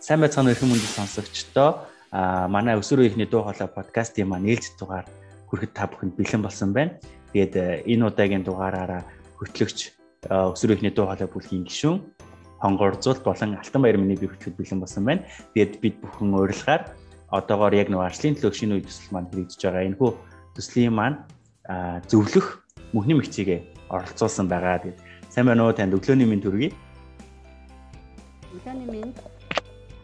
сайн байцгаана өрхөн мөндөд сонсогчдоо а манай өсвөр үеийнхний дуу хоолой подкастын маань ээлж дугаар хүрэхэд та бүхэнд бэлэн болсон байна. Тэгээд энэ удаагийн дугаараараа хөтлөгч өсвөр үеийнхний дуу хоолой бүлгийн гишүүн хонгорцуулт болон Алтан баяр миний би хөтлөхөд бэлэн болсон байна. Тэгээд бид бүхэн урилгаар одоогоор яг нэг арчлын төлөв шинэ үе төсөл маань хэрэгжиж байгаа. Энэхүү төслийн маань зөвлөх мөхний мэгцийгээ оролцуулсан байгаа. Тэгээд сайн байна уу танд өглөөний минь төргий. Өглөөний минь.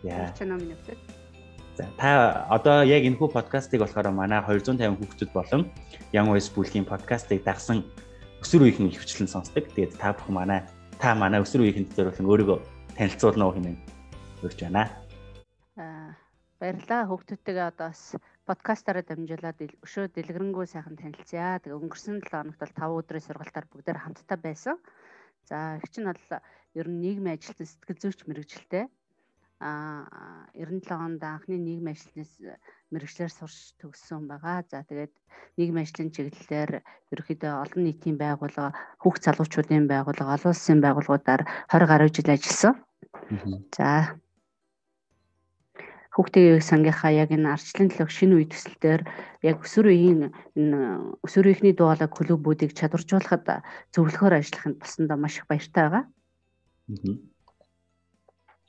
Яа. Чанаа минь өглөө. За та одоо яг энэ хүү подкастыг болохоор манай 250 хүүхдүүд болон Young Voice бүлгийн подкастыг дагсан өсвөр үеийн хөвчлэн сонсдог. Тэгээд та бүхэн манай та манай өсвөр үеийн зориулсан өөрийгөө танилцуулна уу хэмээн урьж байна. Аа баярлалаа хүүхдүүдтэйгээ одоо бас подкастаараа дамжуулаад өшөө дэлгэрэнгүй сайхан танилцъя. Тэгээ өнгөрсөн 7 хоногт бол 5 өдрийн сургалтаар бүгдээр хамтдаа байсан. За их чинь бол ер нь нийгмийн ажилтан сэтгэл зүйч мэрэгжилтэй 97 онд анхны нийгмийн ажлынаас мэрэгчлэр сурч төгссөн байгаа. За тэгээд нийгмийн ажлын чиглэлээр ерөөхдөө олон нийтийн байгууллага, хүүхд залуучуудын байгууллага, олон улсын байгууллагуудаар 20 гаруй жил ажилласан. За хүүхдийн сангийнхаа яг энэ арчлын төлөв шинэ үе төсөлтөөр яг өсвөр үеийн өсвөр үеийнхний дуулаа клубүүдийг чадваржуулахад зөвлөхөр ажиллаханд басна маш их баяртай байгаа.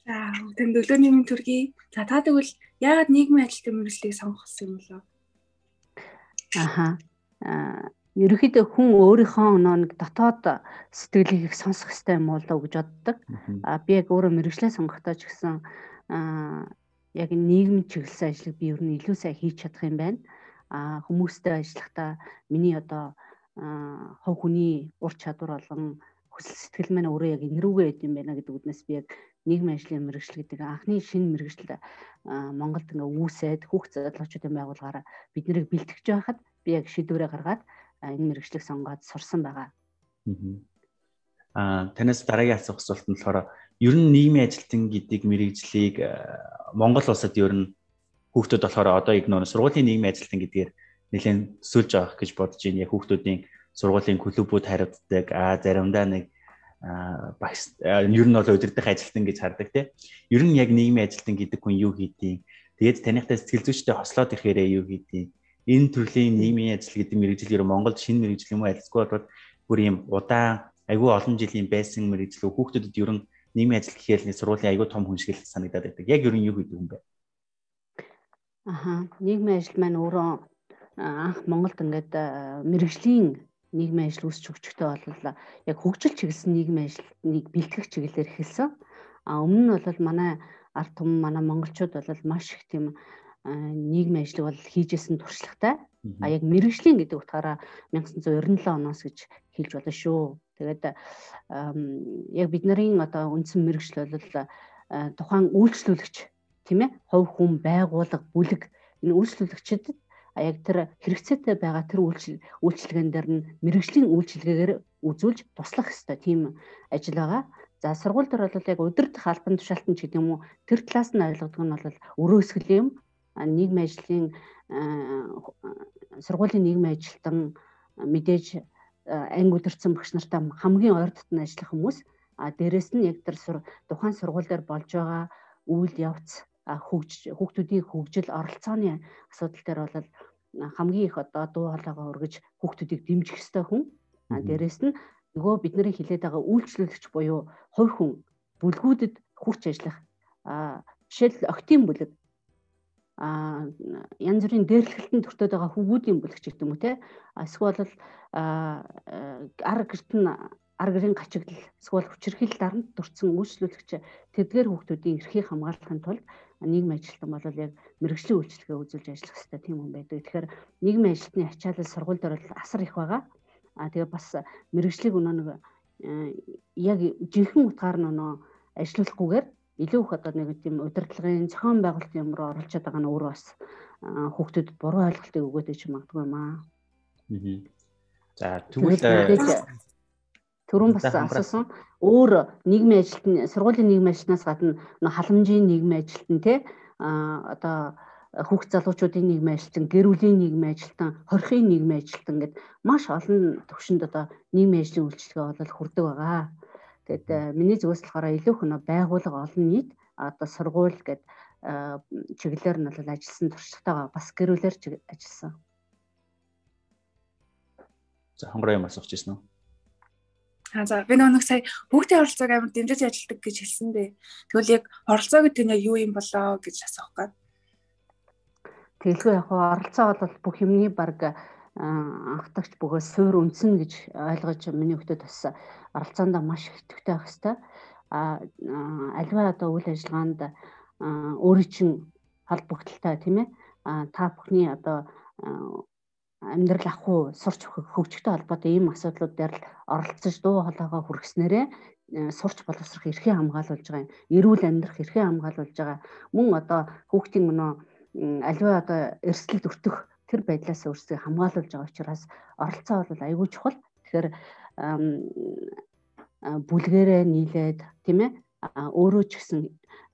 За бүгдэнд өглөөний минь төргий. За та тэгвэл яагаад нийгмийн ажилтны мэргэжлийг сонгох гэсэн юм болов? Аха. Аа ерөнхийдөө хүн өөрийнхөө нэг дотоод сэтгэлийг их сонсох хэрэгтэй юм болоо гэж боддог. А би яг өөрөө мэрэгчлээ сонгохдоо ч гэсэн аа яг нийгэм чиглэсэн ажлыг би ер нь илүү сайн хийж чадах юм байна. А хүмүүстэй ажиллахдаа миний одоо хов хүний ур чадвар болон хүсэл сэтгэл маань өөрөө яг энэ рүүгээ идэв юм байна гэдэг үднээс би яг нийгмийн ажлын мэрэгжил гэдэг анхны шинэ мэрэгжил Монголд ингээ үүсээд хүүхд залуучуудын байгууллагаараа бид нарыг бэлтгэж байхад би яг шийдвэрээ гаргаад энэ мэрэгжлийг сонгоод сурсан байгаа. Аа танаас дараагийн асуух асуулт нь болохоор ер нь нийгмийн ажилтан гэдэг мэрэгжлийг Монгол улсад ер нь хүүхдүүд болохоор одоо яг нөө сургуулийн нийгмийн ажилтан гэдгээр нэлээд төсөөлж байгаа гэж бодож байна. Яг хүүхдүүдийн сургуулийн клубүүд хариуцдаг. Аа заримдаа нэг багш ер нь бол удирдах ажилтан гэж хардаг тийм. Ер нь яг нийгмийн ажилтан гэдэг хүн юу хийдэг? Тэгээд танихтай сэтгэл зүйчтэй хослоод ирэхээрээ юу хийдэг? Энэ төрлийн нийгмийн ажил гэдэг мэрэгжлээр Монголд шинэ мэрэгжил юм уу альсгүй бол бүр юм удаан айгүй олон жилийн байсан мэрэгжлөө хүүхдүүдэд ер нь нийгмийн ажил гэхэл нэг сургуулийн айгүй том хүн шиг санагдаад байдаг. Яг ер нь юу гэдэг юм бэ? Аха, нийгмийн ажил маань өөрөө анх Монголд ингээд мэрэгжлийн нийгмийн ажил үүсч өгчтэй бол яг хөгжил чиглэсэн нийгмийн ажлыг бэлтгэх чиглэлээр эхэлсэн. А өмнө нь бол манай ард түмэн манай монголчууд бол маш их тийм нийгмийн ажлыг бол хийжсэн туршлагатай. А яг мэрэгжлийн гэдэг утгаараа 1997 оноос гэж хэлж болно шүү. Тэгээд яг бидний одоо үндсэн мэрэгжил бол тухайн үйлчлүүлэгч тийм ээ хувь хүн байгууллага бүлэг энэ үйлчлүүлэгчдэд яг тэр хэрэгцээтэй байгаа тэр үйлчил үйлчилгээн дээр нь мэрэгжлийн үйлчилгээгээр үзүүлж туслах хэрэгтэй тийм ажил байгаа. За сургууль дээр бол яг удирдах албан тушаалтан ч гэдэг юм уу тэр талаас нь ойлгодог нь бол өрөөсгөл юм. нийгмийн ажлын сургуулийн нийгмийн ажилтан мэдээж анги удирдсан багш нартай хамгийн ойр дотн ажиллах хүмүүс а дээрэс нь яг тэр тухайн сургууль дээр болж байгаа үйл явц хөгж хүүхдүүдийн хөгжил оролцооны асуудал дээр бол хамгийн их одоо дуу хоолойгоо өргөж хүүхдүүдийг дэмжих ёстой хүн. А дээрэс нь нөгөө бидний хилээд байгаа үйлчлүүлэгч буюу хувь хүн бүлгүүдэд хүрч ажиллах а жишээл октийн бүлэг. А янз бүрийн дээрлэхэлтэн төртөд байгаа хүүгүүдийн бүлэгч гэдэг юм уу те? Эсвэл ар гэртэн ар гэрийн гачигдал эсвэл хүчирхийлэл дарамт дурдсан үйлчлүүлэгч тэдгээр хүүхдүүдийн эрхийг хамгаалахын тулд нийгмийн ажилтан бол яг мэрэгжлийн үйлчлэгээ үзүүлж ажиллах хэрэгтэй тийм хүн байдаг. Тэгэхээр нийгмийн ажилтны ачаалал сургууль дээр бол асар их байгаа. А тэгээ бас мэрэгжлийг өнөө нэг яг жинхэнэ утгаар нь өнөө ажилуулахгүйгээр илүү их одоо нэг тийм удирдлагын зохион байгуулалтын юм руу оролцоод байгаа нь өөрөө бас хүүхдүүдэд буруу ойлголтыг өгөөд ич магадгүй юм аа. За тэгвэл Төрөн бас асуусан өөр нийгмийн ажилтны сургуулийн нийгмийн ажилтнаас гадна халамжийн нийгмийн ажилтан те а одоо хүүхд залуучуудын нийгмийн ажилтан, гэр бүлийн нийгмийн ажилтан, хорхийн нийгмийн ажилтан гэд маш олон төвшөнд одоо нийгмийн ажлын үйлчилгээ бол хүрдэг байгаа. Тэгэд миний зүгээс болохоор илүү хөнө байгууллага олон нийт одоо сургууль гэд чиглэлээр нь бол ажилласан туршлагатайгаа бас гэрүүлэр ажилласан. За хонгороо юм асууж ирсэн үү? Аа за би нэг сая бүгдийн оролцоог амар дэмжиж ажилладаг гэж хэлсэн дээ. Тэгвэл яг оролцоо гэдэг нь юу юм болоо гэж асуух гээд. Тэгэлгүй яг оролцоо бол бүх юмний баг анхдагч бөгөөд суур үнсэн гэж ойлгож миний хөлтөд бас оролцоонд маш их идэвхтэй байх хэвээр. А альва одоо үйл ажиллагаанд өөрийн чинь холбогдолтой тийм ээ. Та бүхний одоо амьдрал ах уу сурч хөгжихтэй холбоотой ийм асуудлууд дээр л оролцож дуу хоолойгоо хүргэснээрээ э, сурч боловсрох эрхээ хамгаалуулж байгаа юм. Эрүүл амьдрах эрхээ хамгаалуулж байгаа. Мөн одоо хүүхдийн өнөө аливаа одоо эрсдэлд өртөх тэр байдлаас өөрсдөө хамгаалуулж байгаа учраас оролцоо бол айгүй чухал. Тэгэхээр бүлгэрээ нийлээд тийм ээ өөрөө ч гэсэн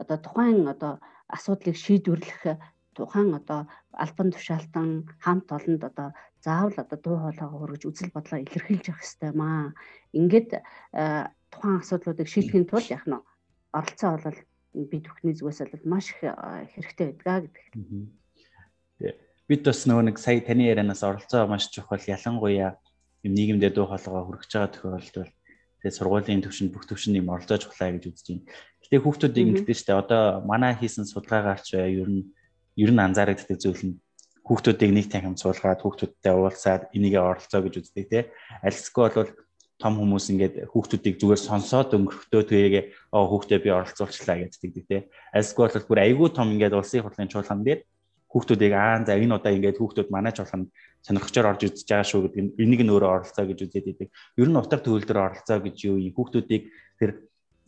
одоо тухайн одоо асуудлыг шийдвэрлэх тухайн одоо албан тушаалтан хамт олонд одоо заавал одоо дуу хоолойгоо хөргөж үзэл бодлоо илэрхийлж явах хэрэгтэй маа. Ингээд э, тухайн асуудлуудыг шийдэхин тулд яг нь оролцоо бол бид бүхний зүгээс бол маш их э, хэрэгтэй байдгаа гэдэг. Бид бас нөгөө нэг сая таны ярианаас оролцоо маш чухал ялангуяа юм нийгэмдээ дуу хоолойгоо хөргөж байгаа тохиолдолд тэгээ сургуулийн төвшөнд бүх төвшөнд юм оролцоо чухлаа гэж үзэж байна. Гэтэ хүүхдүүд ингэдэж штэ одоо манай хийсэн судалгаагаар ч ер нь ер нь анзаарэгддэг зүйл нь хүүхдүүдийг нэг танхимд суулгаад хүүхдүүдтэй уулзаад энийгээ оролцоо гэж үздэг тий. Альсгүй бол том хүмүүс ингээд хүүхдүүдийг зүгээр сонсоод өнгөрөхдөө тгээгээ оо хүүхдээ би оролцуулчлаа гэддэг тий. Альсгүй бол бүр айгүй том ингээд улсын хурлын чуулган дээр хүүхдүүдийг аа за энэ удаа ингээд хүүхдүүд манай чуулганд сонирхчоор орж үзэж байгаа шүү гэдэг энийг нь өөрөө оролцоо гэж үзээд идэг. Ер нь утга төвлөрөөр оролцоо гэж юу юм хүүхдүүдийг тэр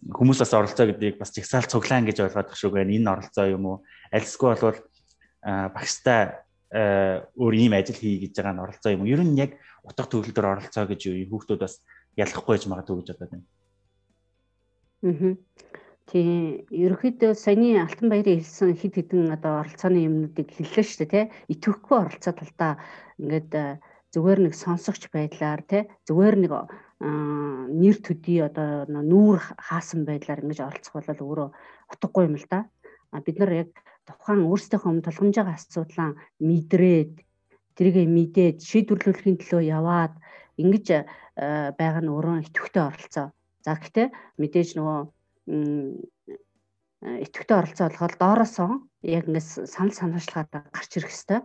хүмүүс бас оролцоо гэдгийг бас жигсаал цуглаан гэж ойлгоод тах шүү гэн энэ оролцоо юм уу? Альсгүй бол багштай өөр ийм ажил хий гэж байгаа нь оролцоо юм уу? Ер нь яг утга төвлөлдөр оролцоо гэж юу хүүхдүүд бас ялахгүй байж магадгүй гэж бодоод байна. Аа. Тийм, ерөөхдөө саяны Алтан баярын хэлсэн хид хідэн одоо оролцооны юмнуудыг хэллээ шүү дээ, тий. Итгэхгүй оролцоо талдаа ингээд зүгээр нэг сонсогч байдлаар тий зүгээр нэг нэр төдий одоо нүүр хаасан байдлаар ингэж оролцох бол өөрөө утгагүй юм л да. Бид нар яг тухайн өөрсдийнхөө өмнө тулгамж байгаа асуудлаа мэдрээд тэргээ мэдээд шийдвэрлэхийн төлөө яваад ингэж э, байгаа нь өөрөө идэвхтэй оролцоо. За гэхдээ мэдээж нөгөө идэвхтэй оролцоо болохоор доороосоо яг ингэ санал санаачлагаар гарч ирэх хэвээр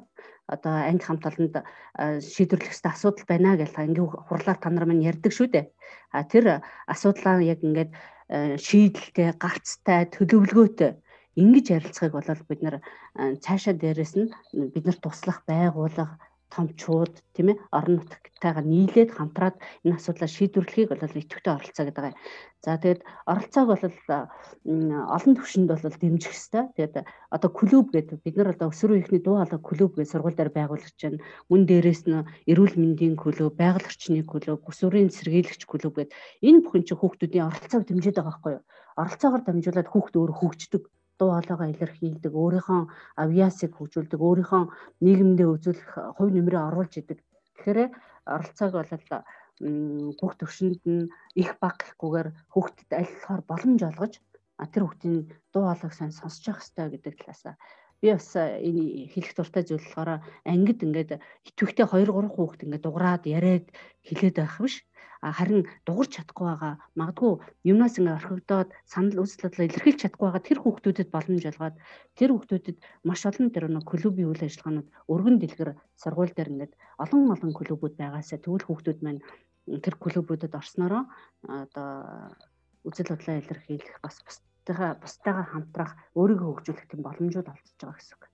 одоо анги хамт олонд э, шийдвэрлэх хэвээр асуудал байна гэж ингээ хурлаар та нар минь ярьдаг шүү дээ. А тэр асуудлаа яг ингээд э, шийдэлтэй, гарцтай, төлөвлөгөөтэй ингэж ярилцахыг болол бид нэр цаашаа дээрэс нь бид нарт туслах байгууллага томчууд тийм ээ орон нутгатайгаа нийлээд хамтраад энэ асуудлаа шийдвэрлэхийг бол идэвхтэй оролцоо гэдэг байгаа. За тэгээд оролцоог бол олон түвшинд бол дэмжих хэрэгтэй. Тэгээд одоо клуб гэдэг бид нар одоо өсвөр үеийнхний дуу хоолой клуб гэж сургууль дээр байгуулж байна. Мөн дээрээс нь эрүүл мэндийн клуб, байгаль орчны клуб, өсвөрийн сэргийлэгч клуб гэдэг энэ бүхэн чинь хүүхдүүдийн оролцоог дэмжиж байгаа байхгүй юу? Оролцоогоор дамжуулаад хүүхд өөр хөгждөг дуу хоолойгоо илэрхийлдэг, өөрийнхөө авьяасыг хөгжүүлдэг, өөрийнхөө нийгэмдээ үзүүлэх хувь нэмрээ оруулж идэг. Тэгэхээр оролцоог бол бүх төвшөнд нь их баг гэхгүйгээр хүүхдэд аль болохоор боломж олгож тэр хүүхдийн дуу хоолойг сайн сонсож явах хэрэгтэй гэдэг талаасаа би бас энэ хэлэх дуртай зүйл болохоор ангид ингээд итгэвхтэй 2 3 хүүхд ингээд дуграад яриад хэлээд байх биш харин дуурч чадахгүй байгаа магадгүй юмнаас ингээ орхигдоод санал үзэл бодлоо илэрхийлж чадахгүй байгаа тэр хүүхдүүдэд боломж олгоод тэр хүүхдүүдэд маш олон тэр нэг клубийн үйл ажиллагаанууд өргөн дэлгэр сургууль дээр ингээд олон олон клубүүд байгаасаа тэгвэл хүүхдүүд маань тэр клубүүдэд орсноороо одоо үзэл бодлоо илэрхийлэх бас бусдаа бусдаагаа хамтрах өөрийгөө хөгжүүлэх тийм боломжууд олдсож байгаа гэсэн үг.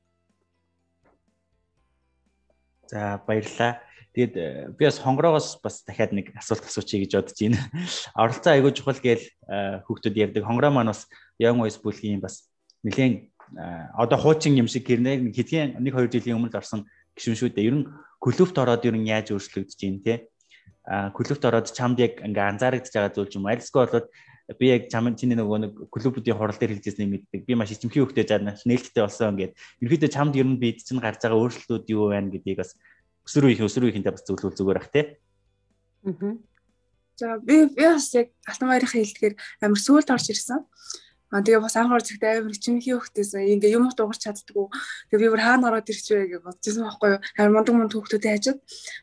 За баярлалаа. Тэгээд э, би бас хонгороогоос бас дахиад нэг асуулт асуучих гэж бодож байна. Оролцоо айгүй чухал гээл э, хүүхдүүд ярьдаг. Хонгороо маань бас Young Voice бүлгийн бас нэлээд э, одоо хуучин юм шиг гэрнээ хэдийн 1 2 жилийн өмнө орсон гişүн шүү дээ. Ер нь клубт ороод ер нь яаж өөрчлөгдөж байна те? А клубт ороод чамд яг ингээ анзаарэгдэж байгаа зүйл юм. Альсгүй болоод би яг чам чиний нөгөө нэг клубүүдийн хурал дээр хэлжсэн юм мэддэг. Би маш ичимхий хөвгтэй жаа нээлттэй болсон ингээд. Ерөнхийдөө чамд ер нь бид чинь гарч байгаа өөрчлөлтүүд юу байна гэдгийг бас өсвөр үеийн өсвөр үеийнхэнтэй бас зөвлөвөл зүгээр ах тий. Аа. За би би бас яг Алтан баярын хэлдгээр амар сүулт орж ирсэн. А тэгээ бас анх орж ихтэй амар чимхий хөхтэйсэн. Ингээ юм дуурч чаддгүй. Тэгээ би бүр хаана ороод ирчихвэ гэж бодчихсон байхгүй юу. Харин мундаг мундаг хөхтөдөө хажууд.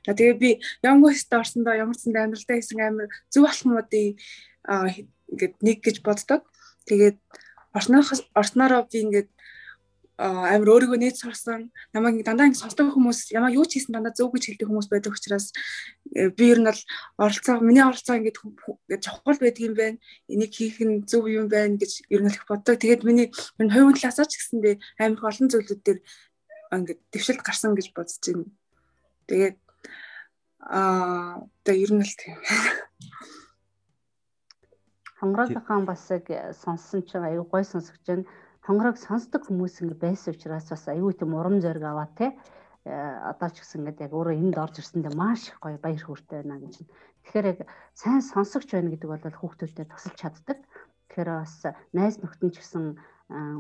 За тэгээ би Young West орсондоо ямар ч зэн амьдралтай хийсэн амар зөв алхмуудыг ингээд нэг гэж боддог. Тэгээд орсноос орсноороо би ингээд амар өөрийгөө нээж сурсан. Намайг дандаа ингэ сонсдог хүмүүс ямаа юу ч хийсэн дандаа зөв гэж хэлдэг хүмүүс байдаг учраас э, би ер нь бол оролцоо миний оролцоо ингэ чухал байдаг юм байна. Энийг хийх нь зөв юм байна гэж ер нь их боддог. Тэгээд миний энэ хувийн талаасаа ч гэсэндээ амар олон зүйлүүд дээр ингэ дэвшилт гарсан гэж бодож байна. Тэгээд аа тэгээ ер нь л тийм Хонгороо хаан бас сонссон чинь аюу гой сонсогч байна хонгорог сонсдог хүмүүс ингэ байсан учраас бас аюу тийм урам зориг аваа те э, одоо ч гэсэн ингээд яг өөрөө энд орж ирсэндээ маш их гоё баяр хөөртэй байна гэж. Тэгэхээр яг сайн сонсогч байна гэдэг бол хүүхдүүдэд тусалж чаддаг. Тэгэхээр бас найз нөхдөд ч гэсэн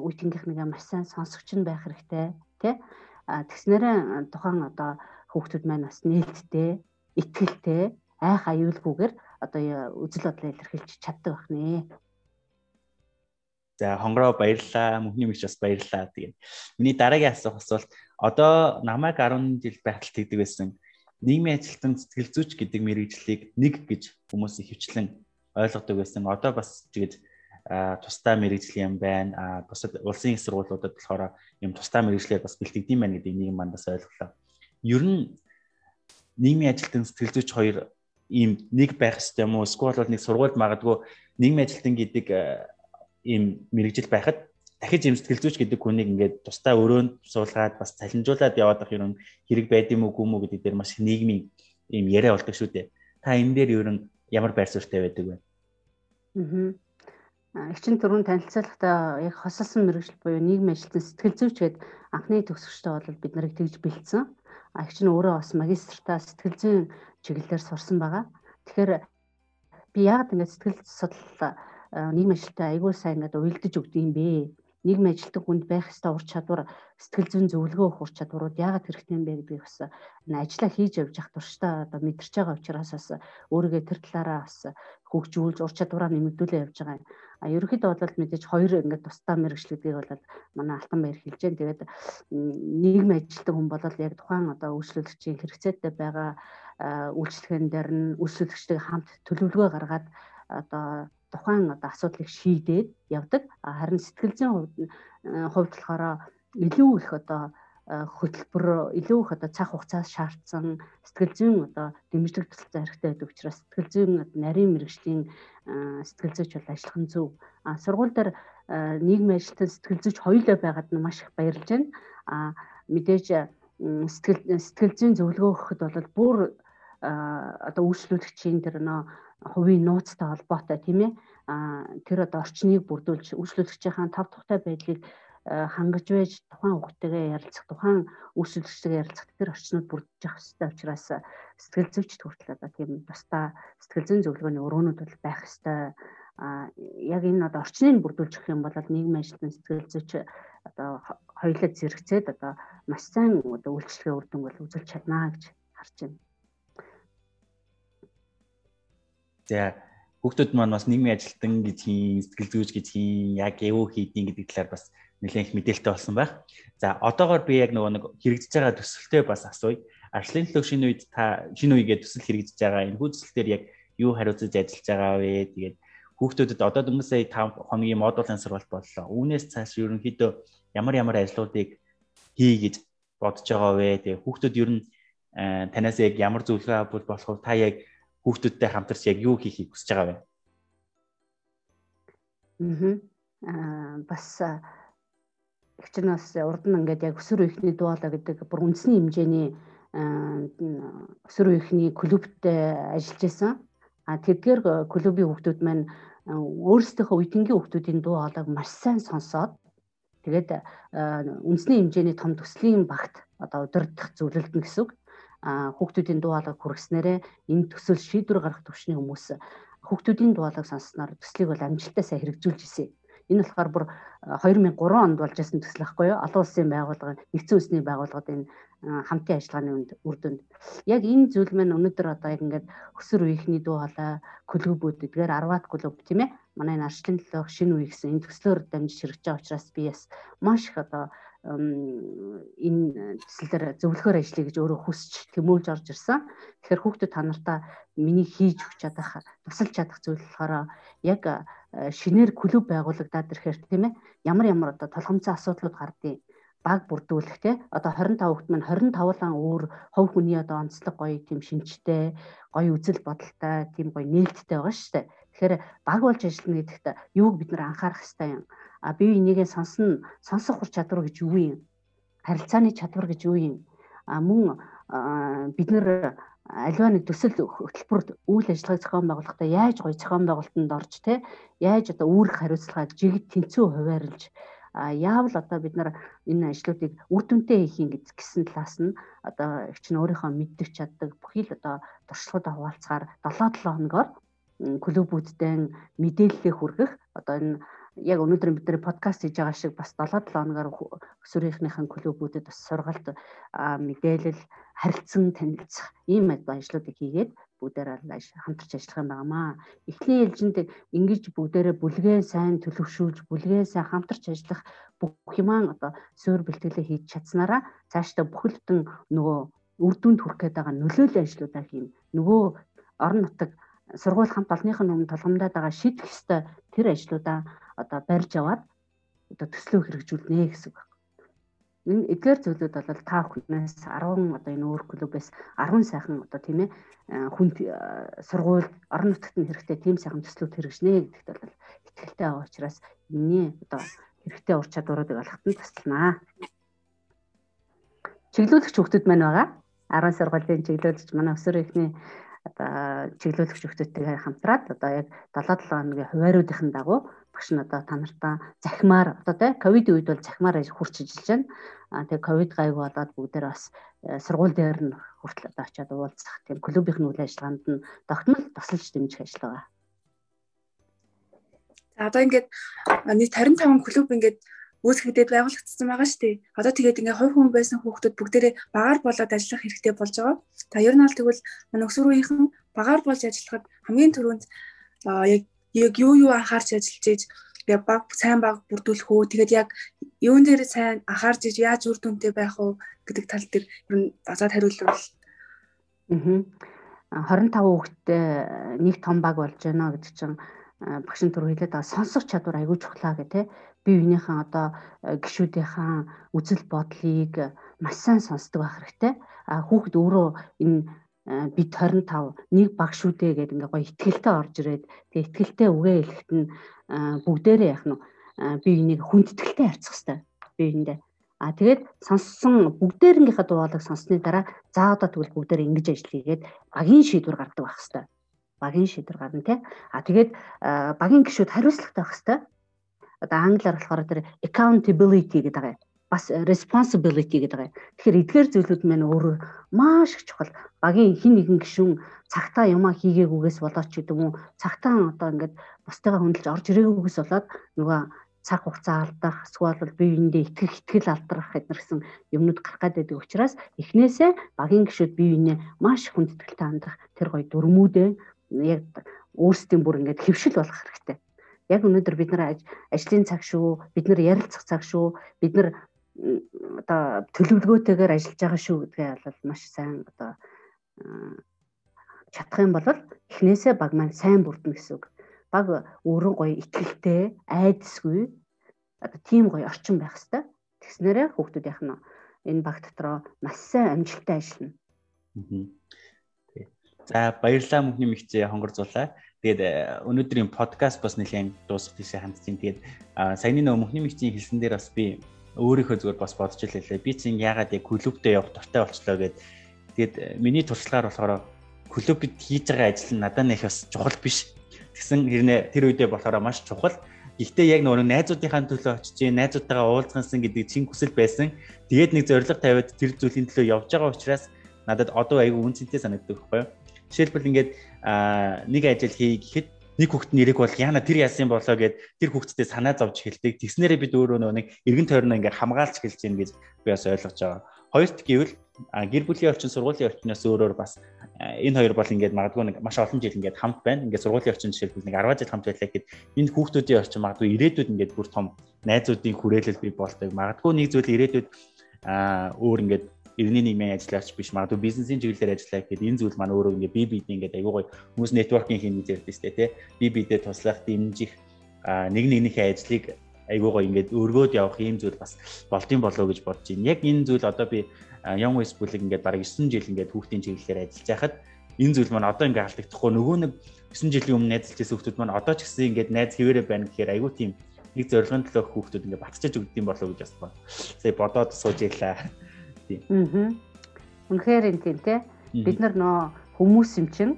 үе тэнгийнхнийгээ маш сайн сонсогч нь байх хэрэгтэй тий. Тэгснээрээ тухайн одоо хүүхдүүд маань бас нээлттэй, итгэлтэй, айх аюулгүйгээр одоо үзэл бодлоо илэрхийлж чаддаг байх нэ. За хонгороо баярлаа. Мөнхний мэгч бас баярлаа. Тэгээд миний дараагийн асуух асуулт одоо намайг 10 жил байтал тэгдэг байсан. Нийгмийн ажилтан сэтгэл зүйч гэдэг мэрэгжлийг нэг гэж хүмүүс хөвчлэн ойлгодог байсан. Одоо бас тэгээд тусдаа мэрэгжил юм байна. Бусад улсын их сургуулиудад болохоор юм тусдаа мэрэгжлээр бас бэлтгэдэм байна гэдэг нэг мандас ойлголоо. Ер нь нийгмийн ажилтан сэтгэл зүйч хоёр ийм нэг байх хэрэгтэй юм уу? Эсвэл бол нэг сургуульд магадгүй нийгмийн ажилтан гэдэг ийм мэрэгжил байхад дахиж юм сэтгэл зүйч гэдэг хүнийг ингээд тусдаа өрөөнд суулгаад бас цалинжуулаад яваад ах юм хэрэг байд юм уу гүм үү гэдэг дээр маш их нийгмийн ийм яриа болдог шүү дээ. Та энэ дээр ер нь ямар байр суурьтай байдаг вэ? Аа. Эчин түрүүн танилцуулгахдаа яг хосолсон мэрэгжил буюу нийгмийн ажилтан сэтгэл зүйч гээд анхны төгсгчтэй бол бид нарыг тэгж бэлдсэн. А их чинь өөрөө бас магистртаа сэтгэл зүйн чиглэлээр сурсан байгаа. Тэгэхээр би яг ингээд сэтгэл судлал нийгэм ажилтаа айгүй сайн ингээд уйлдэж өгдөг юм бэ. Нийгэм ажилтг хүнд байх ёстой ур чадвар, сэтгэл зүйн зөвлөгөө ур чадварууд яагаад хэрэгтэй юм бэ гэдгийг бас ажиллаа хийж явж явах туршдаа одоо мэдэрч байгаа учраас бас өөригөө тэр талаараа бас хөгжүүлж ур чадвараа нэмэгдүүлээ явж байгаа юм. А ерөнхийдөө бол мэдээж хоёр ингээд тусдаа мэрэгжил гэдгийг бол манай алтан баяр хэлж байна. Тэгээд нийгэм ажилтг хүн бол яг тухайн одоо үйлчлүүлэгчийн хэрэгцээтэй байгаа үйлчлэгэн дээр нь үйлчлүүлэгчтэй хамт төлөвлөгөө гаргаад одоо тухайн одоо асуудлыг шийдээд явдаг. Харин сэтгэл зүйн хувьд хувьд болохоор илүү их одоо хөтөлбөр илүү их одоо цаг хугацаас шаардсан сэтгэл зүйн одоо дэмжлэг туслалцаа хэрэгтэй байдаг учраас сэтгэл зүйн нарийн мэрэгжлийн сэтгэл зүйч бол ажиллах нь зөв. А сургууль дээр нийгмийн ажилтан сэтгэл зүйч хоёулаа байгаад нь маш их баярлж байна. А мэдээж сэтгэл сэтгэл зүйн зөвлөгөө өгөхөд бол бүр одоо үйлчлүүлэгчийн тэр нөө хувийн нууцтай холбоотой тийм ээ тэр одоо орчныг бүрдүүлж үйлчлүүлэгчийн тав тухтай байдлыг хангаж байж тухайн хүүхдтэйгээ ярилцах тухайн үйлчлүүлэгчтэйгээ ярилцах тэр орчнууд бүрдэж явах хэрэгтэй учраас сэтгэл зүйчд хүртэл одоо тийм тусдаа сэтгэл зүйн зөвлөгөөний өрөөнүүд бол байх хэрэгтэй а яг энэ одоо орчныг бүрдүүлж өгөх юм бол нийгмийн ажилтны сэтгэл зүйч одоо хоёулаа зэрэгцээд одоо маш сайн одоо үйлчлэгээ үр дүн бол үзүүлж чаднаа гэж харж байна. За хүүхдүүд маань бас нийгмийн ажилтан гэдгийг сэтгэл зүйч гэдгийг яг эвөө хийдин гэдэг талаар бас нэлээд их мэдээлэлтэй болсон байх. За одоогоор би яг нөгөө нэг хэрэгжиж байгаа төсөлтөө бас асууя. Арчлын төлөв шинэ үед та шинэ үегээ төсөл хэрэгжиж байгаа. Энэ хүү төсөл дээр яг юу хариуцаж ажиллаж байгаа вэ? Тэгээд хүүхдүүдэд одоо дөнгөсөө 5 хоногийн модулын сургалт боллоо. Үүнээс цааш ерөнхийдөө ямар ямар ажлуудыг хий гэж бодож байгаа вэ? Тэгээд хүүхдүүд ер нь э, танаас яг ямар зөвлөгөө авбал болох вэ? Та яг хүүхдүүдтэй хамтарч яг юу хийхийг хүсэж байгаа вэ? Аа бас их ч нас урд нь ингээд яг өсвөр үеийнхний дуулаа гэдэг бүр үндэсний хэмжээний өсвөр үеийнхний клубтэй ажиллаж исэн. А тэдгээр клубийн хүүхдүүд маань өөрсдийнхөө үеийнгийн хүүхдүүдийн дуу хоолойг маш сайн сонсоод тэгээд үндэсний хэмжээний том төслийн багт одоо удирдах зөвлөлдөн гэсэн үг хүүхдүүдийн дуу хоолойг хүргэснээрээ энэ төсөл шийдвэр гаргах төвчний хүмүүс хүүхдүүдийн дуу хоолойг сонссноор төслийг бол амжилттай сайн хэрэгжүүлж ирсэн. Энэ болохоор бүр 2003 онд болж байсан төсөл байхгүй юу? Олон улсын байгууллага, нэгдсэн үндэсний байгууллагад энэ хамтын ажиллагааны үр дүнд. Яг энэ зүйл маань өнөөдөр одоо яг ингээд өсөр үеийнхний дуу хоолой клубүүд эдгээр 10-аад клуб тийм ээ манай энэ арчлын төлөөх шинэ үе гэсэн энэ төслөөр дамжиж хэрэгжиж байгаа учраас би бас маш их одоо энэ төслөөр зөвлөхөр ажиллая гэж өөрөө хүсч тэмүүлж орж ирсэн. Тэгэхээр хүүхдүүд та нартаа миний хийж өгч чадах, тусалж чадах зүйл болохоор яг шинээр клуб байгуулагдаад ирэхээр тийм ээ ямар ямар одоо толгомцоо асуудлууд гардыг баг бүрдүүлэх те одоо 25 хүүхд маань 25-ан өөр хов хүний одоо онцлог гоё тийм шинжтэй гоё үзэл бодолтой тийм гоё нээлттэй байгаа шүү дээ. Тэгэхээр баг болж ажиллана гэдэгт юуг бид нар анхаарах хэрэгтэй юм. А бие бинийгээ сонсно сонсох хур чадвар гэж юу юм? Харилцааны чадвар гэж юу юм? А мөн бид нар аливаа нэг төсөл хөтөлбөр үйл ажиллагааг зохион байгуулахдаа яаж гоё зохион байгуулалтанд орж те яаж одоо үүрэг хариуцлагаа жигд тэнцүү хуваарлж а яавал одоо бид нар энэ ажлуудыг үр дүнтэй хийх гэж гисэн талаас нь одоо их чинь өөрийнхөө мэддэг чаддаг бүхий л одоо туршлагуудаа хуваалцахаар 7-7 хоногоор клубүүдтэй мэдээлэлээ хүргэх одоо энэ яг өнөөдөр бид нар подкаст хийж байгаа шиг бас 7-7 хоногоор өсвөрийнхнийхэн клубүүдэд бас сургалт мэдээлэл харилцан танилцах ийм ажлуудыг хийгээд бүгдээр хамтарч ажиллах юм байнамаа. Эхний ээлжинд ингэж бүгдээрээ бүлгээ сайн төлөвшүүлж, бүлгээ сайн хамтарч ажиллах бүх юмаа одоо суурь бэлтгэлээ хийж чадсанараа цаашдаа бүхэл бүтэн нөгөө үр дүнд хүрэх гээд байгаа нөлөөлөл ажлуудаа хийн. Нөгөө орон нутаг сургууль хамт олонныхын өмнө толгомдоод байгаа шийдэх ёстой тэр ажлуудаа одоо барьж аваад одоо төслөө хэрэгжүүлнэ гэсэн үг энэ эдгээр зүйлүүд бол та бүхнээс 10 одоо энэ өөр клубээс 10 сайхан одоо тийм ээ хүн сургууль орон нутагт нь хэрэгтэй тийм сайхан төслүүд хэрэгжнэ гэдэгт бол итгэлтэй байгаа учраас энэний одоо хэрэгтэй ур чадваруудыг олоход нь тусалнаа. Чиглүүлэгч хүүхдүүд маань байгаа. 10 сургуулийн чиглүүлэгч манай өсвөр ихний чиглүүлэгч хүүхдүүдтэйгээр хамтраад одоо яг 7-7 хоногийн хувааруудын дагуу багш нь одоо та нартаа захимаар одоо тий ковид үед бол захимаар хурц ажиллаж байна. Тэгээ ковид гайг болоод бүгдээр бас э, сургууль дээр нь хүртэл одоо очиад уулзах тийм клубийн үйл ажиллагаанд нь тогтмол тусалж дэмжих ажил байгаа. За одоо ингээд нийт 55 клуб ингээд үүсгэдэд байгуулагдсан байгаа шүү дээ. Одоо тэгээд ингээ хувь хүн байсан хүүхдүүд бүгдээрээ багаар болоод ажиллах хэрэгтэй болж байгаа. За ер нь аль тэгвэл манай өсвөрийнхэн багаар болж ажиллахад хамгийн түрүүнд яг яг юу юу анхаарч ажиллаж ийж тэгээ баг сайн баг бүрдүүлэх үү тэгээд яг юун дээр сайн анхаарч ийж яаж үр дүнтэй байх уу гэдэг тал дээр ер нь базаад хариулвал аа 25 хүүхэдтэй нэг том баг болж байна гэдэг чинь багшин түр хэлээд байгаа сонсох чадвар айгүй чухлаа гэх те бие биенийхэн одоо гişүүдийнхэн үзэл бодлыг маш сайн сонсдог байх хэрэгтэй а хүүхэд өөрөө энэ бид 25 нэг баг шүү дээ гэдэг ингээ гоё ихтгэлтэй орж ирээд тэгээ ихтгэлтэй үгээ хэлэхэд нь бүгдээрээ яах нь би энийг хүндэтгэлтэй харьцах хэрэгтэй би эндээ А тэгээд сонссон бүгдээрнгийнхаа дуулыг сонссны дараа за одоо тэгвэл бүгдээр ингэж ажил хийгээд багийн шийдвэр гаргадаг байх хэвээр. Багийн шийдвэр гарна тий. А тэгээд багийн гишүүд хариуцлагатай байх хэвээр. Одоо англиар болохоор тэр accountability гэдэг байгаа бас responsibility гэдэг байгаа. Тэгэхээр эдгээр зүйлүүд маань өөрөө маш их чухал. Багийн хин нэгэн гишүүн цагтаа юмаа хийгээгүйгээс болоод ч гэдэг юм цагтаа одоо ингээд бусдыгаа хөндлөж орж ирээгүйгээс болоод нөгөө цаг хугацаа алдах, эсвэл бие биендээ итгэх, итгэл алдрах гэдэр гэсэн юмнууд гарах гэдэг учраас эхнээсээ багийн гишүүд бие биенээ маш хүндэтгэлтэй хандах тэр гоё дүрмүүдээ яг өөрсдийн бүр ингээд хөвшил болох хэрэгтэй. Яг өнөөдөр бид нар ажлын цаг шүү, бид нар ярилцах цаг шүү, бид нар одоо төлөвлөгөөтэйгээр ажиллаж байгаа шүү гэдгээ бол маш сайн одоо чадах юм бол эхнээсээ баг маань сайн бүрдэнэ гэсэн үг. Баг өөрөө гоё ихтгэлтэй, айдсгүй одоо тийм гоё орчин байх хэвээр. Тэгснээрээ хүүхдүүдийнх нь энэ баг дотроо маш сайн амжилттай ажиллана. За баярлалаа мөнхний мэгцээ хонгорцуулаа. Тэгээд э, өнөөдрийн подкаст бас нэлээд дуусах тийшээ хандсан. Тэгээд саяны нөгөө мөнхний мэгцийн хэлсэн дээр бас би өөрийнхөө зүгээр бас бодож илээ. Би чинь яагаад яг клубтээ явах дуртай болчлоо гэд. Тэгээд э, миний туршлагаар болохоор клубд хийж байгаа ажил нь надад нэг бас чухал биш. Тэгсэн хэрнээ тэр үедээ болохоор маш чухал. Гэхдээ яг нөгөө найзуудынхаа төлөө очиж, найзуудтайгаа уулзгансан гэдэг чин хүсэл байсан. Тэгээд нэг зориг тавиад тэр зүйлийн төлөө явж байгаа учраас надад одоо айгүй үнцэнтэй санагддаг байхгүй юу? Жишээлбэл ингээд нэг ажил хий гэхэд нэг хүүхэд нэрэг бол яна тэр яасан болоо гэд тэр хүүхэдтэй санаа зовж эхэлдэг. Тэгснээрээ бид өөрөө нэг эргэн тойрноо ингээ хамгаалж эхэлж гин гэж би бас ойлгож байгаа. Хоёрт гэвэл гэр бүлийн орчин сургуулийн орчноос өөрөөр бас энэ хоёр бол ингээд магадгүй нэг маш олон жил ингээд хамт байна. Ингээд сургуулийн орчин жишээлбэл нэг 10 жил хамт байлаа гэхэд энэ хүүхдүүдийн орчин магадгүй ирээдүйд ингээд бүр том найзуудын хүрээлэл бий болдог. Магадгүй нэг зүйл ирээдүйд аа өөр ингээд иргэний нийгмийн ажиллаач биш магадгүй бизнесийн чиглэлээр ажиллаа гэхэд энэ зүйл маань өөрөө ингээд бие биедээ ингээд айгүй гоё хүмүүс нэтворкинг хийнэ гэж ярьдээ сте тий бие биедээ туслах дэмжих нэг нэгнийхээ ажлыг айгүй гоё ингээд өргөөд явах ийм зүйл бас болдсон болоо гэж бодож байна. Яг энэ зүйл одоо би Young West бүлэг ингээд бараг 9 жил ингээд хүүхдийн чиглэлээр ажиллаж байхад энэ зүйл маань одоо ингээд алдагдахгүй нөгөө нэг 9 жилийн өмнө найзалж байсан хүүхдүүд маань одоо ч гэсэн ингээд найз хэвээрээ байна гэхээр айгүй тийм нэг зорилгын төлөө хүүхдүүд ингээд батчиж өгдөг юм болоо гэж бас байна. Сая бодоод сууж ийлаа. Тийм. Аа. Үнэхээр энэ тийм те. Бид нар нөө хүмүүс юм чинь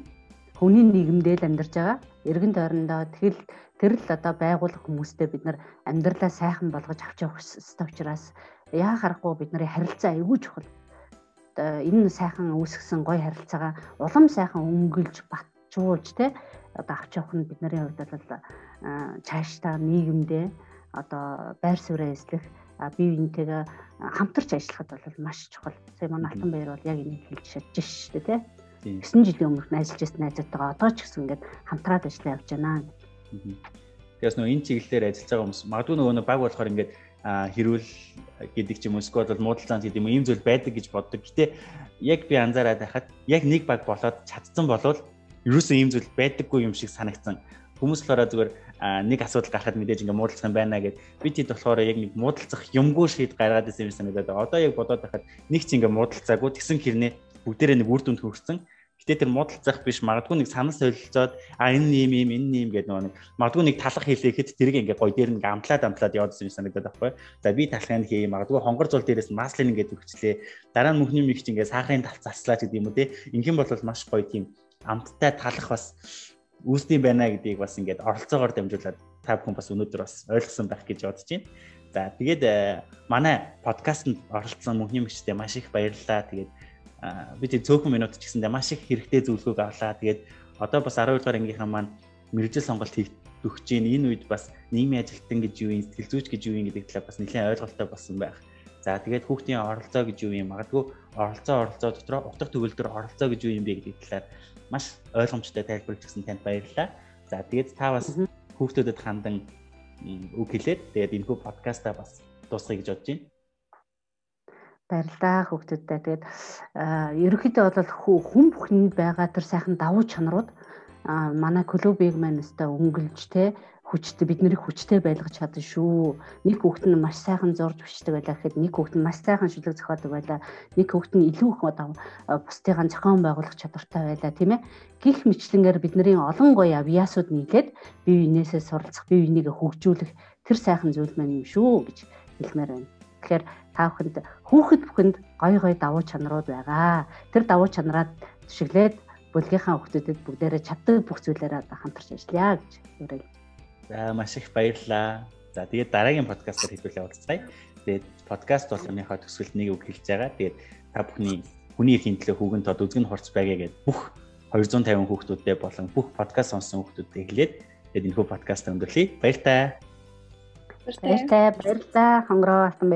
хүний нийгэмдээ л амьдарч байгаа. Иргэн тойрондоо тэгэл тэр л одоо байгуулах хүмүүстэй бид нар амьдралаа сайхан болгож авч явах ёстой учраас яа харахгүй бид нарын харилцаа аягүй чухал. Энэ сайхан үүсгэсэн гоё харилцаагаа улам сайхан өнгөлж батжуулж те одоо авч явах нь бидний хувьд бол цаашдаа нийгэмдээ одоо байр сууриа эслэх бие биентэйгээ хамтарч ажиллахад бол маш чухал. Сая манай алтан баяр бол яг энийг хэлж чадж шүү дээ тий. 9 жилийн өмнө ажиллаж байсан найзуудтайгаа одоо ч гэсэн ингээд хамтраад ажиллаа явж байна. Тэгээс нөө энэ чиглэлээр ажиллаж байгаа хүмүүс магадгүй нөгөө баг болохоор ингээд хэрүүл гэдэг ч юм уу эсвэл муудалцаанд гэдэг юм ийм зүйл байдаг гэж боддог. Гэтэ яг би анзаараад байхад яг нэг баг болоод чадсан болвол ерөөсөө ийм зүйл байдаггүй юм шиг санагдсан. Хүмүүс болохоор зүгээр нэг асуудал гарахад мэдээж ингээ муудалцах юм байна гэд би тэд болохоор яг нэг муудалцах юмгүй шийд гаргаад ирсэн юм санагдаад. Одоо яг бодоод байхад нэг ч ингээ муудалцаагүй тэгсэн хэрнээ бүгдээрээ нэг үр дүнд хүрсэн Гэтэ тэр муудалцах биш магадгүй нэг санал солилцоод а энэ юм юм энэ юм гэдэг нэг магадгүй нэг талах хийлэхэд тэрийг ингээ гой дээр нэг амтлаад амтлаад явуулсан юм санагдаад байхгүй. За би талхын хий магадгүй хонгор зул дээрээс маслын ингээд өгчлээ. Дараа нь мөхний мэгч ингээ сахарын талц заслаа гэдэг юм уу те. Инхэн бол маш гоё тийм амттай талах бас үүсдэм байна гэдгийг бас ингээд оролцоогоор дамжуулаад та бүхэн бас өнөөдөр бас ойлгосон байх гэж бодож байна. За тэгээд э, манай подкастт оролцсон мөнхний мэгчтэй маш их баярлалаа. Тэгээд би тэг цөөхөн минут ч гэсэндээ маш их хэрэгтэй зөвлөгөөг авлаа. Тэгээд одоо бас 12 дугаар ангийнхаа маань мэрэгжил сонголт хийх өгч जैन энэ үед бас нийгмийн ажилтан гэж юу юм, сэтгэл зүйч гэж юу юм гэдэг талаар бас нэлээд ойлголттой болсон байх. За тэгээд хүүхдийн оролцоо гэж юу юм, магадгүй оролцоо оролцоо дотроо утга төгөлдөр оролцоо гэж юу юм бэ гэдэг талаар маш ойлгомжтой тайлбарлаж өгсөн танд баярлалаа. За тэгээд та бас хүүхдүүдэд хандан үг хэлээд тэгээд энэ хүү подкастаа бас дуусгая гэж бодож байна баярлалаа хүүхдүүдтэй. Тэгээд ерөнхийдөө бол хүн бүхэнд байгаа тэр сайхан давуу чанарууд манай клубыг маань өстой өнгөлж те хүчтэй бид нарыг хүчтэй байлгаж чадсан шүү. Нэг хүүхэд нь маш сайхан зурж бичдэг байлаа гэхэд нэг хүүхэд нь маш сайхан шүлэг зохиодог байлаа. Нэг хүүхэд нь илүү их одоо бусдыгаа зохион байгуулах чадвартай байлаа тийм ээ. Гих мэтлэнгээр бидний олон гоё авьяасууд нийлээд бие биенээсээ суралцах, бие биенийг хөгжүүлэх тэр сайхан зүйл маань юм шүү гэж хэлмээр байна. Тэгэхээр та бүхэнд хүүхэд бүхэнд гой гой давуу чанарууд байгаа. Тэр давуу чанараа түшиглээд бүлгийнхаа хүүхдүүдэд бүгдээрээ чаддаг бүх зүйлээрээ хамтарч ажиллая гэж уриалж. За маш их баярлалаа. За тэгээд дараагийн подкастаар хэлбэлээ уулзцгаая. Тэгээд подкаст болгоныхоо төсвөлд нэг үг хэлж байгаа. Тэгээд та бүхний хүний эрхийн төлөө хүүгэн тод үзгэн хорц байгаа гэд бүх 250 хүүхдүүдтэй болон бүх подкаст сонсон хүүхдүүдтэй хэлээд тэгээд энэ хүү подкаст өндөрлөе. Баяр таа. Баяр таа. Баярлалаа. Хонгороо алтан